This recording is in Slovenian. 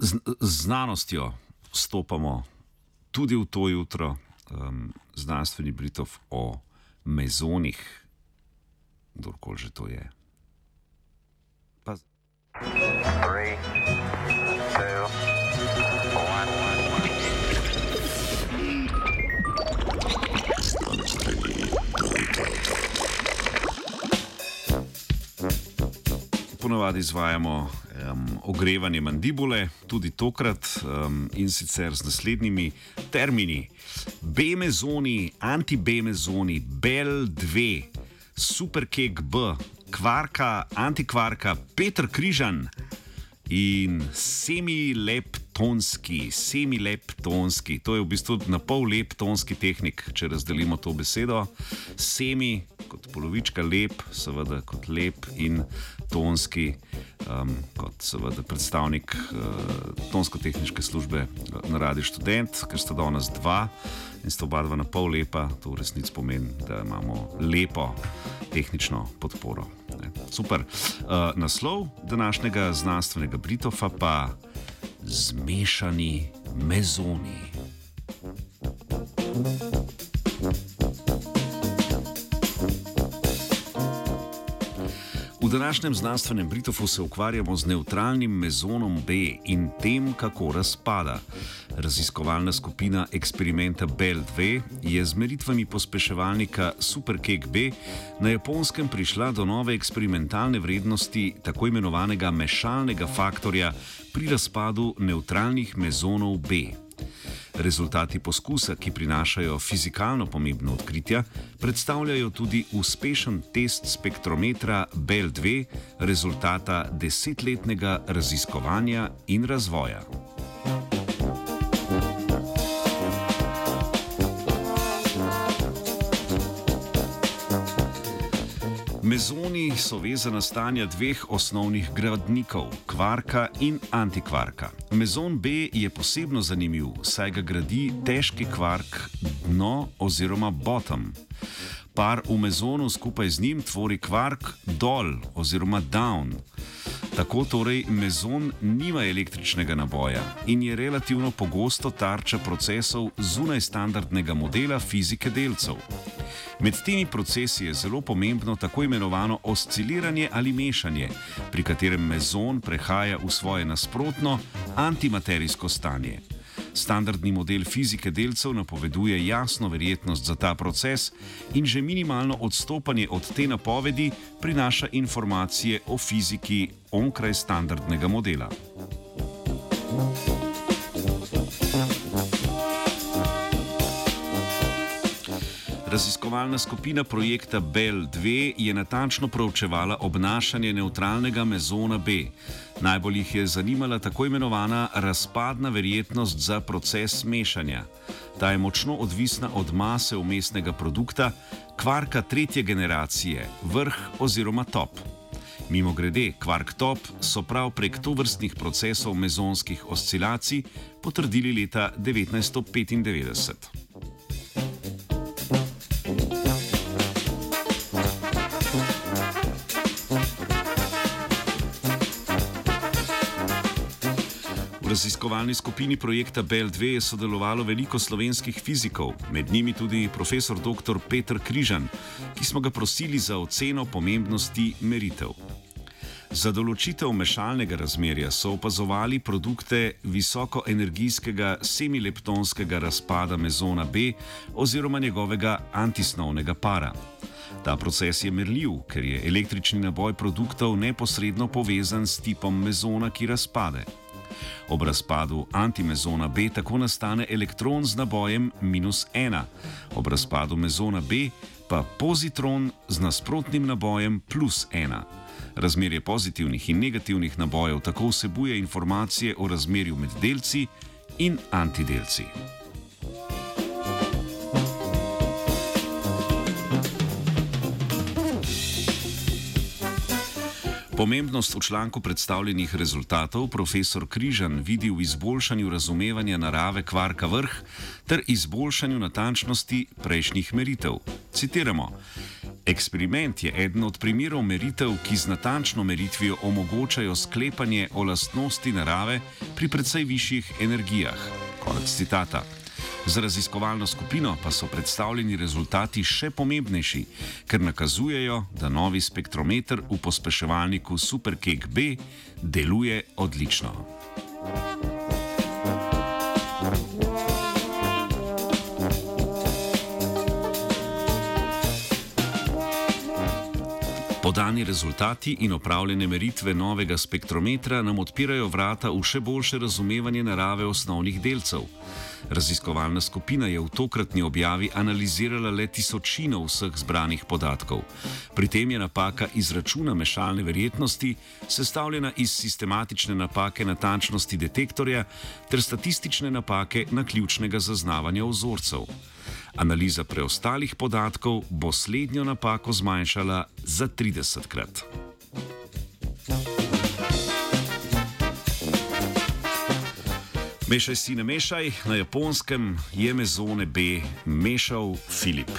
z, z znanostjo stopamo tudi v to jutro, um, znanstveni Britov o mezonih, kdorkoli že to je. Pa... Three, two, one, one. Ponovadi izvajamo um, ogrevanje mandibule, tudi tokrat um, in sicer z naslednjimi termini: B-mezoni, anti-B-mezoni, BEL-2, superkek B, kvarka, antikvarka, Petr Križan in semileptonski, semileptonski. To je v bistvu na pol leptonski tehnik, če razdelimo to besedo. Semi kot polovička lep, seveda kot lep in tonski, um, kot seveda predstavnik uh, tonsko-tehnične službe na Radiu Student, ker sta danes dva in sta oba dva na pol lepa, to v resnici pomeni, da imamo lepo tehnično podporo. Super. Uh, naslov današnjega znanstvenega Britofa pa zmešani mezoni. V današnjem znanstvenem Britofu se ukvarjamo z neutralnim mezonom B in tem, kako razpada. Raziskovalna skupina eksperimenta BEL-2 je z meritvami pospeševalnika SuperCake B na japonskem prišla do nove eksperimentalne vrednosti tako imenovanega mešalnega faktorja pri razpadu neutralnih mezonov B. Rezultati poskusa, ki prinašajo fizikalno pomembno odkritje, predstavljajo tudi uspešen test spektrometra BEL-2, rezultata desetletnega raziskovanja in razvoja. Mezoni so vezana stanja dveh osnovnih gradnikov, kvarka in antikvarka. Mezon B je posebno zanimiv, saj ga gradi težki kvark dno oziroma bottom. Par v mezonu skupaj z njim tvori kvark dol oziroma down. Tako torej mezon nima električnega naboja in je relativno pogosto tarča procesov zunaj standardnega modela fizike delcev. Med temi procesi je zelo pomembno tako imenovano osciliranje ali mešanje, pri katerem mezon prehaja v svoje nasprotno antimaterijsko stanje. Standardni model fizike delcev napoveduje jasno verjetnost za ta proces in že minimalno odstopanje od te napovedi prinaša informacije o fiziki onkraj standardnega modela. Raziskovalna skupina projekta BEL-2 je natančno proučevala obnašanje neutralnega mezona B. Najbolj jih je zanimala tako imenovana razpadna verjetnost za proces mešanja. Ta je močno odvisna od mase umestnega produkta, kvarka tretje generacije, vrh oziroma top. Mimo grede, kvark top so prav prek tovrstnih procesov mezonskih oscilacij potrdili leta 1995. raziskovalni skupini projekta BEL-2 je sodelovalo veliko slovenskih fizikov, med njimi tudi profesor dr. Petr Križan, ki smo ga prosili za oceno pomembnosti meritev. Za določitev mešalnega razmerja so opazovali produkte visokoenergijskega semileptonskega razpada mezona B oziroma njegovega antisnovnega para. Ta proces je merljiv, ker je električni naboj produktov neposredno povezan s tipom mezona, ki razpade. Ob razpadu antimezona B tako nastane elektron z nabojem minus ena, ob razpadu mezona B pa pozitron z nasprotnim nabojem plus ena. Razmerje pozitivnih in negativnih nabojev tako vsebuje informacije o razmerju med delci in antidelci. Pomembnost v članku predstavljenih rezultatov profesor Križan vidi v izboljšanju razumevanja narave kvarka vrh ter izboljšanju natančnosti prejšnjih meritev. Citiramo: Eksperiment je eden od primerov meritev, ki z natančno meritvijo omogočajo sklepanje o lastnosti narave pri precej višjih energijah. Konec citata. Za raziskovalno skupino pa so predstavljeni rezultati še pomembnejši, ker nakazujejo, da novi spektrometer v pospeševalniku SuperCake B deluje odlično. Podani rezultati in opravljene meritve novega spektrometra nam odpirajo vrata v še boljše razumevanje narave osnovnih delcev. Raziskovalna skupina je v tokratni objavi analizirala le tisočino vseh zbranih podatkov. Pri tem je napaka izračuna mešalne verjetnosti sestavljena iz sistematične napake natančnosti detektorja ter statistične napake na ključnega zaznavanja vzorcev. Analiza preostalih podatkov bo slednjo napako zmanjšala za 30 krat. Mešaj si ne mešaj, na japonskem je mezone B mešal Filip.